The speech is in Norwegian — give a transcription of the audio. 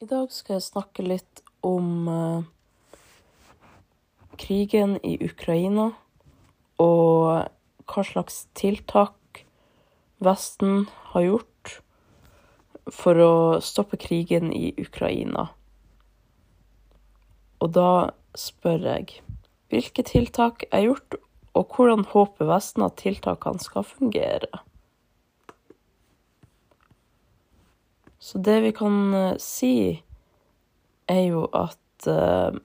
I dag skal jeg snakke litt om eh, krigen i Ukraina og hva slags tiltak Vesten har gjort for å stoppe krigen i Ukraina. Og da spør jeg hvilke tiltak er gjort, og hvordan håper Vesten at tiltakene skal fungere? Så det vi kan eh, si, er jo at eh,